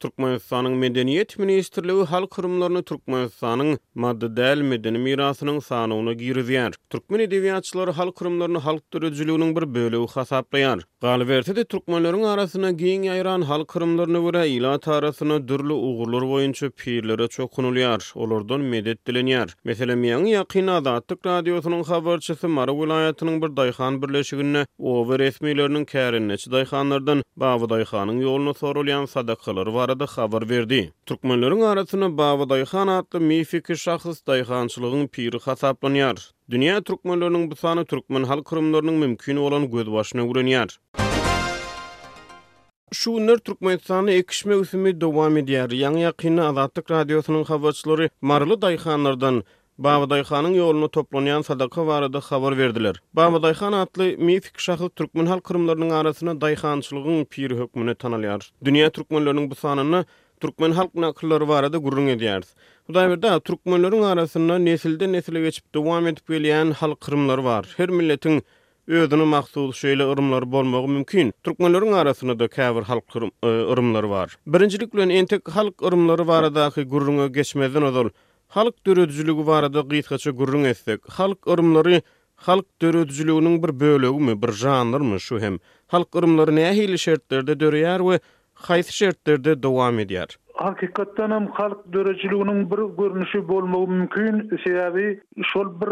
Türkmenistanyň Medeniýet ministrligi halk yrymlaryny Türkmenistanyň maddy däl medeni mirasynyň sanawyna girizýär. Türkmen edebiýatçylary halk yrymlaryny halk döredijiliginiň bir bölegi hasaplaýar. Galyberse-de, türkmenleriň arasynda giň ýaýran halk yrymlaryna görä, ilat arasynda dürli ugurlar boýunça pirlere çokunylýar, olardan medet dilenýär. Meselem, ýaňy ýakyn Azatlyk Radiosynyň habarçysy Mary welaýatynyň bir daýhan birleşiginde oba resmileriniň kärendeçi daýhanlardan Babadaýhanyň ýoluna soralýan sadakalary barada habar berdi. Türkmenleriň arasynda Babadaýhan atly mifiki şahs daýhançylygyň piri hasaplanýar. Dünýä türkmenleriniň bu sany türkmen halk yrymlarynyň mümkin bolan gözbaşyny öwrenýär. Şu günler Türkmenistanda ekiş möwsümi dowam edýär. Ýaňy-ýakynda Azatlyk Radiosynyň habarçylary maryly daýhanlardan Babadaýhanyň ýoluna toplanýan sadaka barada habar berdiler. Babadaýhan atly mifik şahs türkmen halk yrymlarynyň arasynda daýhançylygyň piri hökmünde tanalýar. Dünýä türkmenleriniň bu sanynda türkmen halk nakyllary barada gürrüň edýäris. Hudaýberdi aga, türkmenleriň arasynda nesilden-nesle geçip dowam edip gelýän halk yrymlary bar. Her milletiň Özüne mahsus şeýle yrymlary bolmagy mümkin. Türkmenleriň arasynda-da käbir halk yrymlary bar. Birinjilik bilen entek halk yrymlary baradaky gürrüňe geçmezden ozal, halk döredijiligi barada gysgaça gürrüň etsek. Halk yrymlary halk döredijiliginiň bir bölegimi, bir žanrmy? Şu hem, halk yrymlary nähili şertlerde döreýär we Haýsy şertlerde dowam edýär? Hakykatdan hem halk döredijiliginiň bir görnüşi bolmagy mümkin, sebäbi şol bir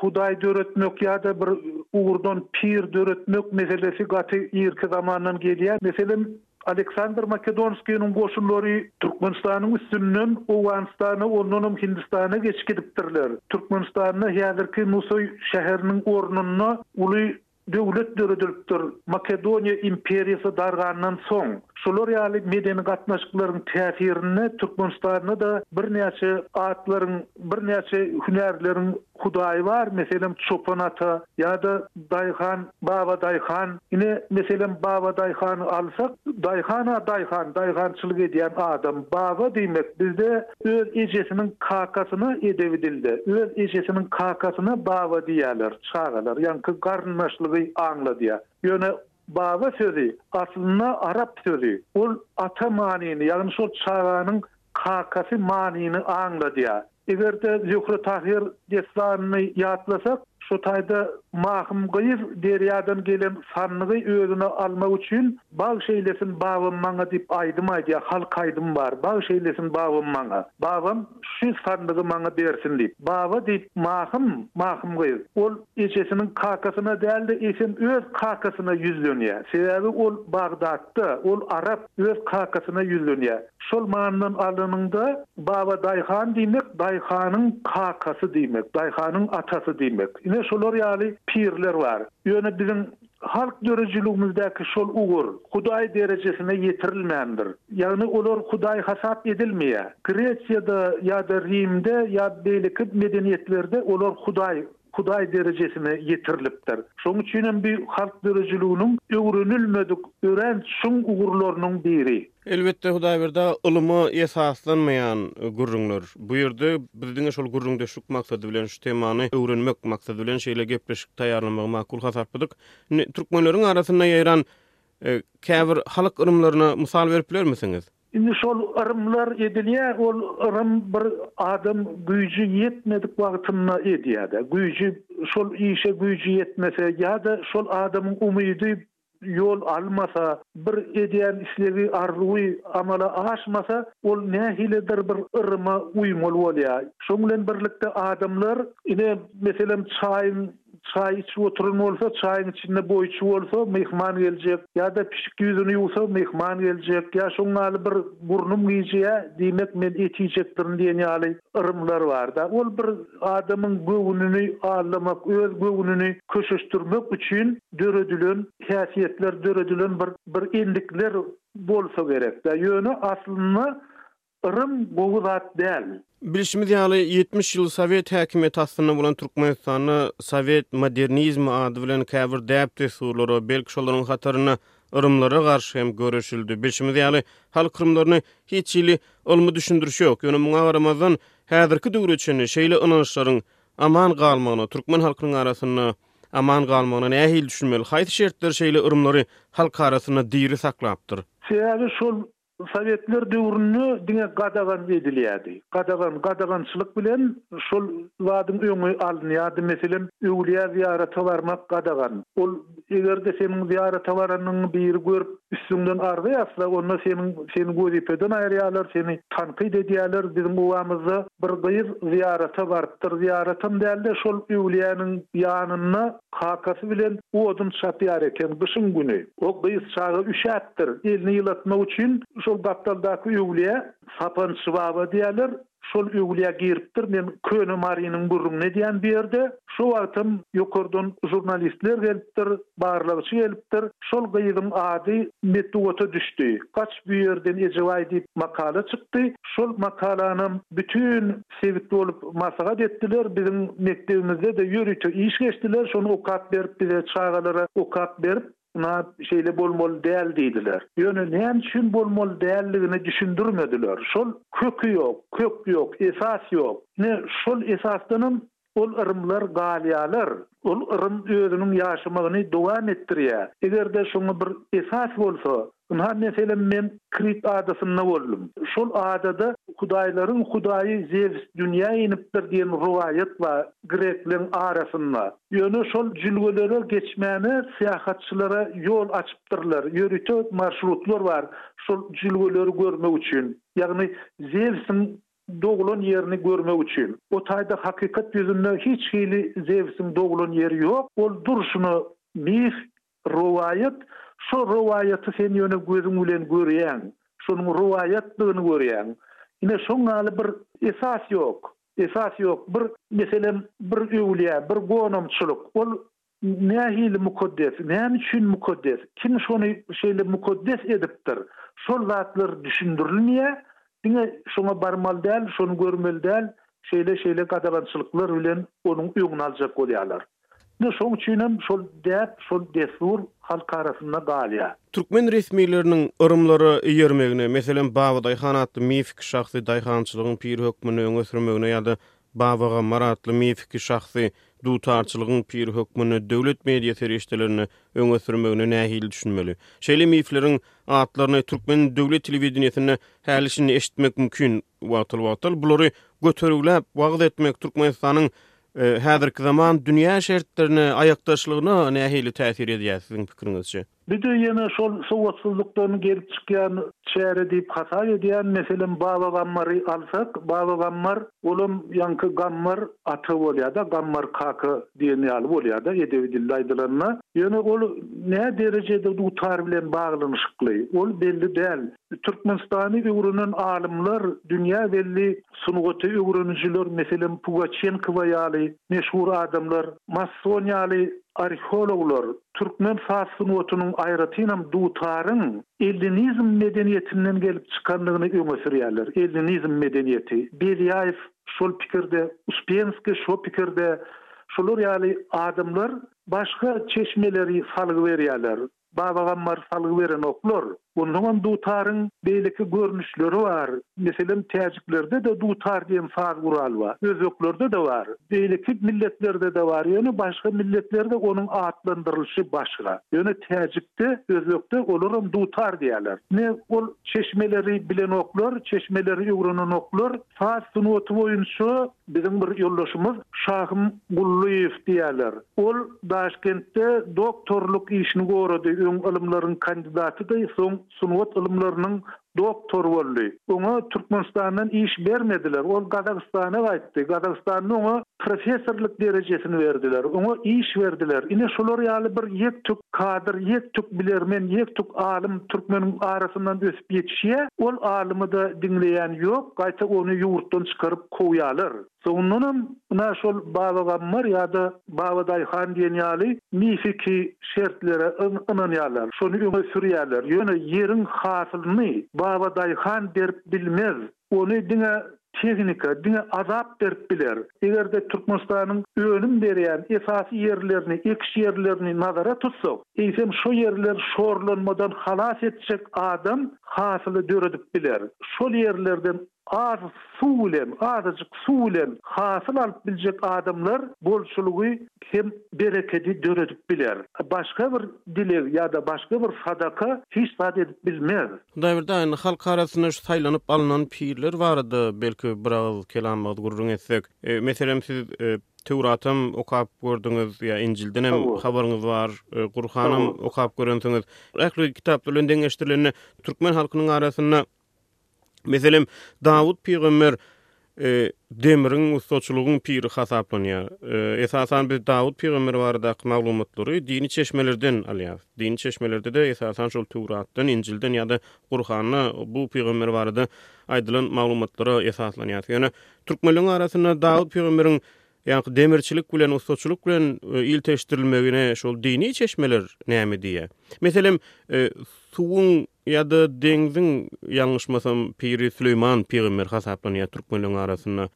hudaý döretmek ýa-da bir ugurdan pir döretmek meselesi gaty irki zamandan gelýär. Meselem, Aleksandr Makedonskiniň goşunlary Türkmenistanyň üstünden Owganystana, ondan hem Hindistana geçip gidipdirler. Türkmenistanda häzirki Nusaý şäheriniň ornunda uly Döwlet döredilipdir. Makedoniýa imperiýasy dargandan soň, şular ýaly medeni gatnaşyklaryň täsirinde Türkmenistanda-da birnäçe atlaryň, birnäçe hünärleriň hudaýy bar, meselem, Çopan ata ýa-da Daýhan, Babadaýhan. Ine, meselem, Babadaýhany alsak, daýhan-a daýhan, daýhançylyk edýän adam. Baba diýmek bizde. Öz ejesiniň kakasyna, edebi dilde, öz ejesiniň kakasyna baba diýýärler, çagalar, ýaňky garyndaşlygy aňladýar. Ýöne baba sözi, aslynda arap sözi, ol ata manyny, ýagny şol çaganyň kakasy manyny aňladýar. Eger-de Zöhre-Tahyr dessanyny ýatlasak, Şu taýda Mahym gyz derýadan gelen sandygy özüne almak üçin Bagş eýlesin babam maňa diýip aýdym aýdýar, halk aýdym bar, Bagş eýlesin babam maňa, babam şu sandygy maňa bersin diýip. Baba diýip Mahym, Mahym gyz, ol ejesiniň kakasyna däl-de, eýsem öz kakasyna ýüzlenýär. Sebäbi ol Bagdatda, ol arap, öz kakasyna ýüzlenýär. Şol manydan alanyňda, babadaýhan diýmek, daýhanyň kakasy diýmek, daýhanyň atasy diýmek. Ine, şolar ýaly pirler bar. Ýöne biziň halk döredijiligimizdäki şol ugur Hudaý derejesine ýetirilmändir. Ýagny olar Hudaý hasap edilmeýär. Gresiýada ýa-da Rimde ýa beýleki medeniýetlerde olar Hudaý Hudaý derejesine ýetirilipdir. Şonuň üçin hem bu halk döredijiliginiň öwrenilmedik örän çuň ugurlarynyň biri. Elbetde, Hudaýberdi aga, ylyma esaslanmaýan gürrüňler. Bu ýerde biz diňe şol gürrüňdeşlik maksady bilen, şu temany öwrenmek maksady bilen şeýle gepleşik taýýarlamagy makul hasapladyk. Indi türkmenleriň arasynda ýaýran käbir halk yrymlaryna mysal berip bilermisiňiz? Indi şol yrymlar edilýär, ol yrym bir adam güýji ýetmedik wagtynda edýär-de, güýji şol işe güýji ýetmese ýa-da şol adamyň umydy ýol almasa, bir edýän islegi, arzuwy amala aşmasa, ol nähilidir bir yryma uýmaly bolýar. Şoň bilen birlikde adamlar ine, meselem, çaýyň Çaý içip oturan bolsa, çaýyň içinde boýçy bolsa, myhman geljek. Ýa-da pişik ýüzüni ýuwsa, myhman geljek. Ýa şoň ýaly bir Burnum gijä, diýmek, men et iýjekdirin diýen ýaly yrymlar bar-da. Ol bir adamyň göwnüni allamak, öz göwnüni köşeşdirmek üçin döredilen häsiýetler, döredilen bir endikler bolsa gerek-dä. Ýöne aslynda Yrym gowy zat dälmi? Bilşimiz ýaly, ýetmiş ýyl sowet häkimiýeti astynda bolan Türkmenistanda sowet modernizmi ady bilen käbir däp-dessurlara, belki şolaryň hatarynda yrymlara garşy hem göreşildi. Bilşimiz ýaly, halk yrymlaryny hiç hili ylmy düşündiriş ýok. Ýöne muňa garamazdan, häzirki döwre çenli şeýle ynançlaryň aman galmagyna, türkmen halkynyň arasynda aman galmagyna nähili düşünmeli? Haýsy şertler şeýle yrymlary halk arasynda diri saklapdyr? Sebäbi şol Bu sowetler döwründe diňe gadagan edilýärdi. Gadagan, gadagançylyk bilen şol zadyň öňi alynýardy. Meselem, öwlüýä zyýarata barmak gadagan. Ol eger-de seniň zyýarata baranyňy biri görüp, üstüňden arza ýazsa, onda seniň seni wezipeden aýyrýarlar, seni tankyt edýärler. Biziň obamyzda bir gyz zyýarata barypdyr. Zyýaratam däl-de, şol öwlüýäniň ýanynda. Kakasy bilen odun çapýar eken gyşyň güni. O gyz çaga üşäpdir. Elini ýylatmak üçin şol gapdaldaky öwlüýä, Sapançy baba diýerler, şol öwlüýä giripdir. Men Köne Marynyň gürrüňini edýän bu ýerde. Şo wagtam ýokardan žurnalistler gelipdir, barlagçy gelipdir. Şol gyzyň ady metbugata düşdi. Gaç bu ýerden Ejebaý diýip makala çykdy. Şol makalanam bütin sebit bolup maslahat etdiler, biziň mekdebimizde-de ýörite iş geçdiler, şony okap berip bize çagalara okap berip, ynha şeýle bolmaly däl diýdiler. Ýöne näme üçin bolmaly däldigini düşündirmediler. Şol köki ýok, kök ýok, esas ýok. Ine şol esasdanam Ol yrymlar galýarlar. Ol yrym özüniň ýaşamagyny dowam etdirýär. Eger-de şoňa bir esas bolsa, ynha, meselem, men Krit adasynda boldum. Şol adada hudaýlaryň hudaýy Zewis dünýä inipdir diýen rowaýat bar grekleriň arasynda. Ýöne şol jülgelere geçmäne syýahatçylara ýol açypdyrlar. Ýörite marşrutlar bar şol jülgeleri görmek üçin. Ýagny Zewisiň doglan ýerini görmek üçin. O taýda hakykat ýüzünde hiç hili Zewsiň doglan ýeri ýok, ol durşuna mif, rowaýat, şo rowaýaty sen ýöne gözüň bilen görýäň, şonuň rowaýatdygyny görýäň. Ine şoň ýaly bir esas ýok, esas ýok, bir, meselem, bir öwlýä, bir gonamçylyk, ol Nähili mukaddes? Näme üçin mukaddes? Kim şony şeýle mukaddes edipdir? Şol zatlar düşündirilmeýär. Diňe şoňa barmaly däl, şony görmeli däl, şeýle-şeýle gadagançylyklar bilen onuň öňüni aljak bolýarlar. Ine, şoň üçinem şol däp, şol dessur halk arasynda galýar. Türkmen resmileriniň yrymlara eýermegine, meselem, Babadaýhan atly mifiki şahsy daýhançylygyň piri hökmünde öňe sürmegine ýa-da Babaga Maratly mifiki şahsy dutarçylygyň piri hökmünde döwlet media serişdelerinde öňe sürmegine nähili düşünmeli? Şeýle mifleriň atlaryny türkmen döwlet telewideniýesinde häli-şindi eşitmek mümkin. Wagtal-wagtal bulary götergiläp wagyz etmek Türkmenistanyň häzirkizaman dünýä şertlerine aýakdaşlygyna nähili täsir edýär, siziň pikiriňizçe? Bide ýene şol sowatsyzlykdan gelip çykýan çäre diýip hasap edýän meselem Baba Gammary alsak, Baba Gammar olam ýaňky Gammar ata bolýada, Gammar kaka diýen ýaly bolýada edebi dilde aýdylanda. Ýöne ol nä derejede dutar bilen baglanyşykly, ol belli däl. Türkmenistany öwrenen alymlar dünýä belli sungaty öwrenijiler, meselem, Pugaçenkowa ýaly meşhur adamlar, Masson ýaly arheologlar türkmen saz sungatynyň, aýratynam dutaryň ellinizm medeniýetinden gelip çykandygyny öňe sürýärler. Ellinizm medeniýeti. Belýaýew şol pikirde, Uspenskiý şo pikirde. Şular ýaly adamlar başga çeşmeleri salgy berýärler. Baba Gammar salgy berenoklar. Onsoňam dutaryň beýleki görnüşleri bar. Meselem, täjiklerde-de dutar diýen saz guraly bar. Özbeklerde-de bar. Beýleki milletlerde-de bar. Ýöne başga milletlerde onuň atlandyrylyşy başga. Ýöne täjikde, özbekde olaram dutar diýýärler. Ine, ol çeşmeleri bilenoklar, çeşmeleri öwrenenoklar. Saz sungaty boýunça biziň bir ýoldaşymyz Şahym Gullyýew diýerler. Ol Daşkentde doktorlyk işini gorady, öň ylymlaryň kandidatydy, soň sungat ylymlarynyň doktory boldy. Oňa Türkmenistandan iş bermediler, ol Gazagystana gaýtdy. Gazagystanda oňa professorlyk derejesini berdiler, oňa iş berdiler, ine şular ýaly bir ýek-tük kadr, ýek-tük bilermen, ýek-tük alym türkmeniň arasyndan ösüp ýetişýä, ol alymy-da diňleýän ýok, gaýta ony ýurtdan çykaryp kowýalar. Soňundanam ynha şol Baba Gammar ýa-da Baba Daýhan diýen ýaly mifiki şertlere ynanýalar, şony öňe sürýäler, ýöne ýeriň hasylyny Baba Daýhan berip bilmez, Ony diňe tehnika, diňe azap berip biler. Eger-de Türkmenistanyň önüm berýän esasy ýerlerini, ekiş ýerlerini nazara tutsak, eýsem şo ýerler şorlanmadan halas etjek adam hasyly döredip biler. Şol ýerlerden az suw bilen, azajyk suw bilen hasyl alyp biljek adamlar bolçulygy hem berekedi döredip biler. Başga bir dileg ýa-da başga bir sadaka hiç zat edip. Bilmez. Hudaýberdiaýyny halk arasynda şu saýlanyp alnan pirler barada belki bir agyz kelamyňyz gürrüň etsek. Meselem siz Töwratam okap gördüňiz ýa Injildenem habaryňyz bar, Gurhanam okap görensiňiz. Ähli kitaplar bilen deňeşdirilende türkmen halkynyň arasynda Meselem, Dawut pygamber demriň ussaçylygyň piri hasaplanýar. Esasan biz Dawut pygamber baradaky maglumatlary dini çeşmelerden alýarys. Dini çeşmelerde-de esasan şol Töwratdan, Injilden ýa-da Gurhanda bu pygamber barada aýdylan maglumatlara esaslanýarys. Ýöne türkmenleriň arasynda Dawut pygamberiň Ýaňky demirçilik bilen ussaçylyk bilen ilteşdirilmegine şol dini çeşmeler näme diýýär? Meselem, suwuň ýa-da deňziň ýalňyşmasam piri Süleýman pygamber hasaplanýar türkmenleriň arasynda.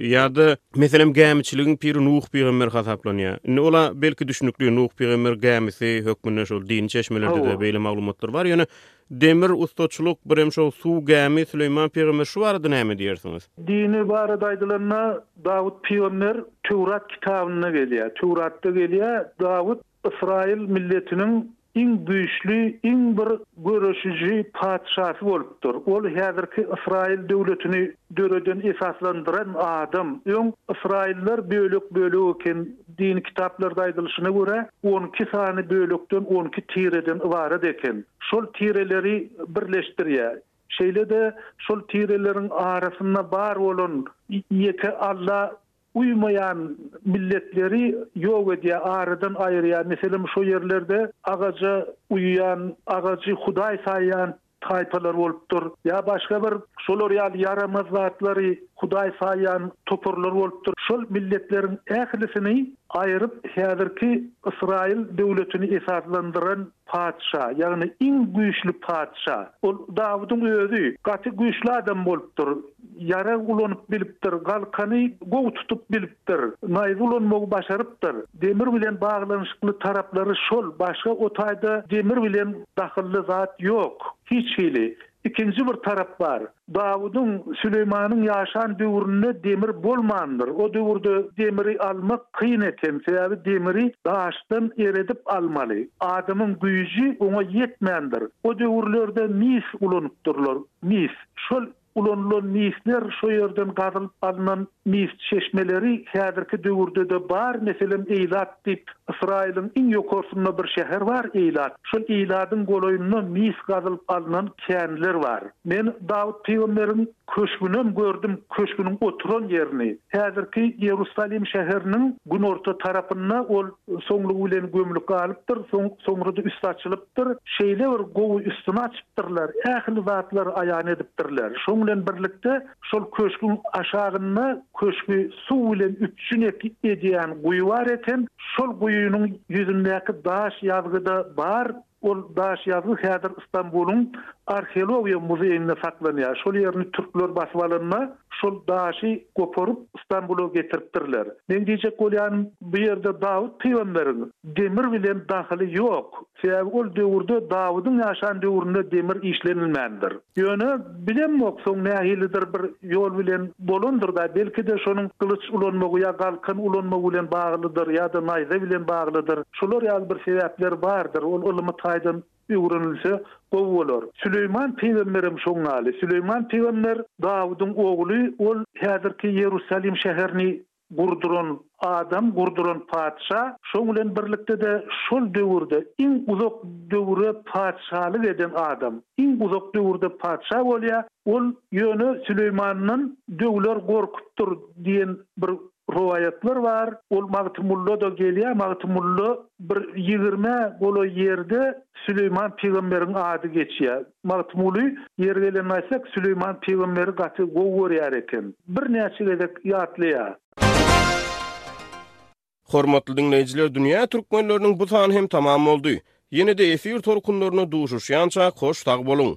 Ýa-da meselem gämiçiligiň piri Nuh pygamber hasaplanýar. Indi ola belki düşnükli Nuh pygamber gämisi hökmünde şol dini çeşmelerde-de beýle maglumatlar bar, ýöne Demir ussaçylyk, birem şo suw gämi, Süleýman pygamber şu barada näme diýersiňiz? Dini barada aýdylanda, Dawut pygamber Töwrat kitabynda gelýär. Töwratda gelýär, Dawut ysraýyl milletiniň iň güýçli, iň bir göreşiji patyşasy bolupdyr. Ol häzirki Ysraýyl döwletini Döreden, esaslandyran adam. Öň ysraýyllar bölek-bölek eken. Dini kitaplarda aýdylyşyna görä, on iki sany bölekden, on iki tireden ybarat eken. Şol tireleri birleşdirýär. Şeýle-de şol tireleriň arasynda bar bolan ýeke Alla uýmaýan milletleri ýok edýär, aradan aýyrýar. Meselem, şo ýerlerde agaja uýýan, agajy hudaý saýýan taýpalar bolupdyr. Ýa başga bir şolar ýaly ýaramaz zatlary hudaý saýýan toparlar bolupdyr. Şol milletleriň ählisini aýryp, häzirki Ysraýyl döwletini esaslandyran Patyşa, ýagny iň güýçli patyşa. Ol Dawudyň özi gaty güýçli adam bolupdyr. Ýarag ulanyp bilipdir, galkany gowy tutup bilipdir, naýza ulanmagy başarypdyr. Demir bilen baglanyşykly taraplary şol, başga o taýda demir bilen dahylly zat ýok, hiç hili. Ikinji bir tarap bar. Dawudyň, Süleýmanyň ýaşan döwründe demir bolmandyr. O döwürde demiri almak kyn eken, sebäbi demiri daşdan eredip almaly. Adamyň güýji oňa ýetmändir. O döwürlerde mis ulanypdyrlar. Mis. Şol ulanylan misler şo ýerden gazylyp alnan Neft çeşmeleri häzirki döwürde-de bar, meselem, Eýlat diýip, Ysraýylyň iň ýokarsynda bir şäher bar, Eýlat. Şol Eýladyň golaýynda mis gazylyp alnan känler bar. Men Dawut pygamberiň köşgünem gördüm, köşgüniň oturan ýerini. Häzirki Iýerusalim şäheriniň günorta tarapynda ol soňlugy bilen gömlüp galypdyr, soň, soňra-da üsti açylypdyr. Şeýle bir gowy üstüni açypdyrlar, ähli zatlary aýan edipdirler. Şoň bilen birlikde Şol köşgüň aşagynda köşgi suw bilen üpjün edýän guýy bar eken. Şol guýynyň ýüzündäki daş ýazgy-da bar. Ol daş ýazgy häzir Stambulyň Arheologiýa muzeýinde saklanýar. Şol ýerini türkler basyp alanda, şol daşy goparyp, Stambula getiripdirler. Meň diýjek bolýanym, bu ýerde Dawut pygamberiň demir bilen dahyly ýok. Sebäbi ol döwürde, Dawudyň ýaşan döwründe demir işlenilmändir. Ýöne, bilemok, soň nähilidir bir ýol bilen bolandyr-da, belki-de şonuň gylyç ulanmagy ýa galkan ulanmagy bilen baglydyr ýa-da naýza bilen baglydyr. Şular ýaly bir sebäpler bardyr. Ol ylmy taýdan öwrenilse gowy bolar. Süleýman pygamberem şoň ýaly. Süleýman pygamber Dawudyň ogly, ol häzirki Ýerusalim şäherini gurduran adam, gurduran patyşa, şoň bilen birlikde-de şol döwürde iň uzak döwre patyşalyk eden adam, iň uzak döwürde patyşa bolýar. Ol ýöne Süleýmandan döwler gorkupdyr diýen bir rowaýatlar bar. Ol Magtymgulla-da gelýär. Magtymgulla bir ýigrimä golaý ýerde Süleýman pygamberiň ady geçýär. Magtymguly, ýeri gelende aýtsak, Süleýman pygamberi gaty gowy görýär eken. Birnäçe gezek ýatlaýa. Hormatly diňleýjiler dünýä türkmenleriniň bu sany hem tamam boldy. Ýene-de efir tolkunlarynda duşuşýançak hoş sag boluň.